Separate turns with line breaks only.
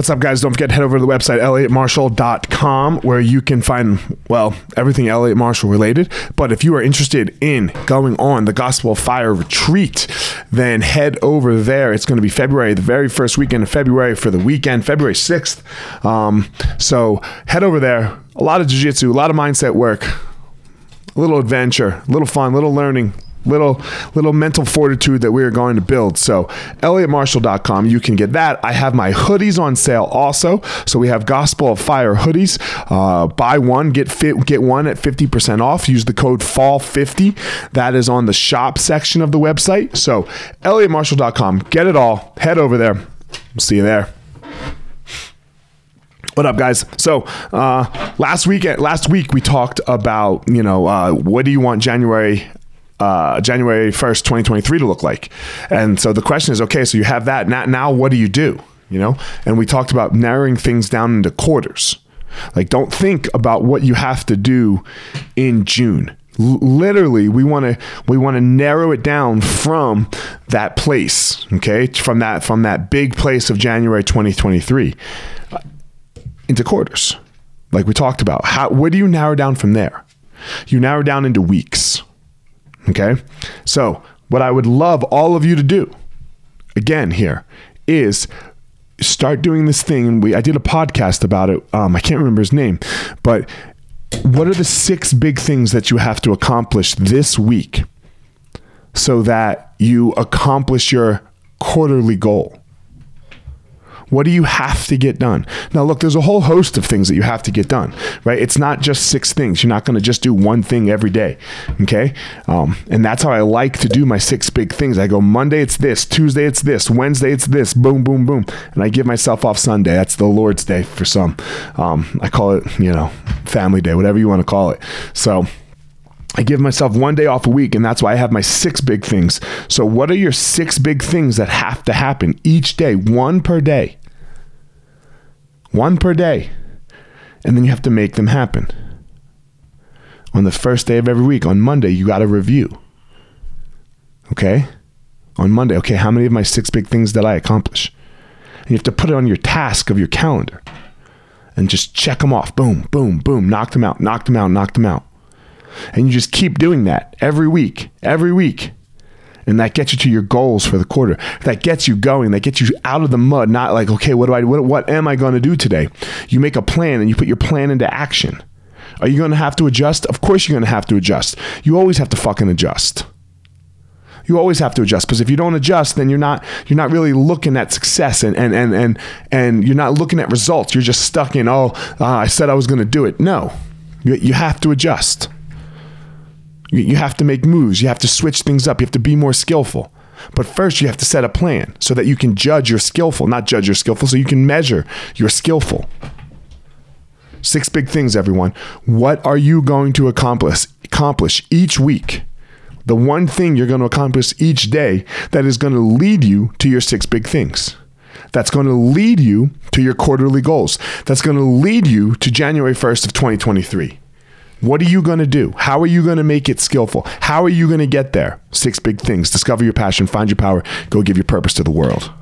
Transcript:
What's up, guys? Don't forget to head over to the website, elliottmarshall.com, where you can find, well, everything Elliott Marshall related. But if you are interested in going on the Gospel of Fire retreat, then head over there. It's going to be February, the very first weekend of February for the weekend, February 6th. Um, so head over there. A lot of jiu jitsu, a lot of mindset work, a little adventure, a little fun, a little learning, little little mental fortitude that we are going to build. So elliottmarshall.com, you can get that. I have my hoodies on sale also. So we have Gospel of Fire hoodies. Uh, buy one, get fit, get one at 50% off. Use the code FALL50. That is on the shop section of the website. So elliottmarshall.com, get it all. Head over there. See you there. What up, guys? So uh, last week, last week we talked about you know uh, what do you want January uh, January 1st, 2023 to look like? And so the question is, okay, so you have that. Now, now what do you do? You know, and we talked about narrowing things down into quarters. Like, don't think about what you have to do in June. L- literally, we want to we want to narrow it down from that place. Okay, from that from that big place of January 2023 uh, into quarters. Like we talked about, how where do you narrow down from there? You narrow down into weeks Okay. So, what I would love all of you to do, again, here, is start doing this thing. And we, I did a podcast about it. Um, I can't remember his name, but what are the six big things that you have to accomplish this week so that you accomplish your quarterly goal? What do you have to get done? Now, look, there's a whole host of things that you have to get done, right? It's not just six things. You're not going to just do one thing every day, okay? Um, and that's how I like to do my six big things. I go Monday, it's this. Tuesday, it's this. Wednesday, it's this. Boom, boom, boom. And I give myself off Sunday. That's the Lord's Day for some. Um, I call it, you know, family day, whatever you want to call it. So, I give myself one day off a week, and that's why I have my six big things. So, what are your six big things that have to happen each day, one per day? One per day. And then you have to make them happen. On the first day of every week, on Monday, you got to review. Okay? On Monday, okay, how many of my six big things did I accomplish? And you have to put it on your task of your calendar and just check them off. Boom, boom, boom. Knock them out, knock them out, knock them out. And you just keep doing that every week, every week and that gets you to your goals for the quarter. That gets you going. That gets you out of the mud. Not like, okay, what do I? What, what am I going to do today? You make a plan and you put your plan into action. Are you going to have to adjust? Of course, you're going to have to adjust. You always have to fucking adjust. You always have to adjust because if you don't adjust, then you're not you're not really looking at success and and and and and you're not looking at results. You're just stuck in oh, uh, I said I was going to do it. No, you, you have to adjust. You have to make moves. You have to switch things up. You have to be more skillful. But first, you have to set a plan so that you can judge your skillful, not judge your skillful, so you can measure your skillful. Six big things, everyone. What are you going to accomplish accomplish each week? The one thing you're going to accomplish each day that is going to lead you to your six big things. That's going to lead you to your quarterly goals. That's going to lead you to January 1st of 2023. What are you going to do? How are you going to make it skillful? How are you going to get there? Six big things. Discover your passion, find your power, go give your purpose to the world.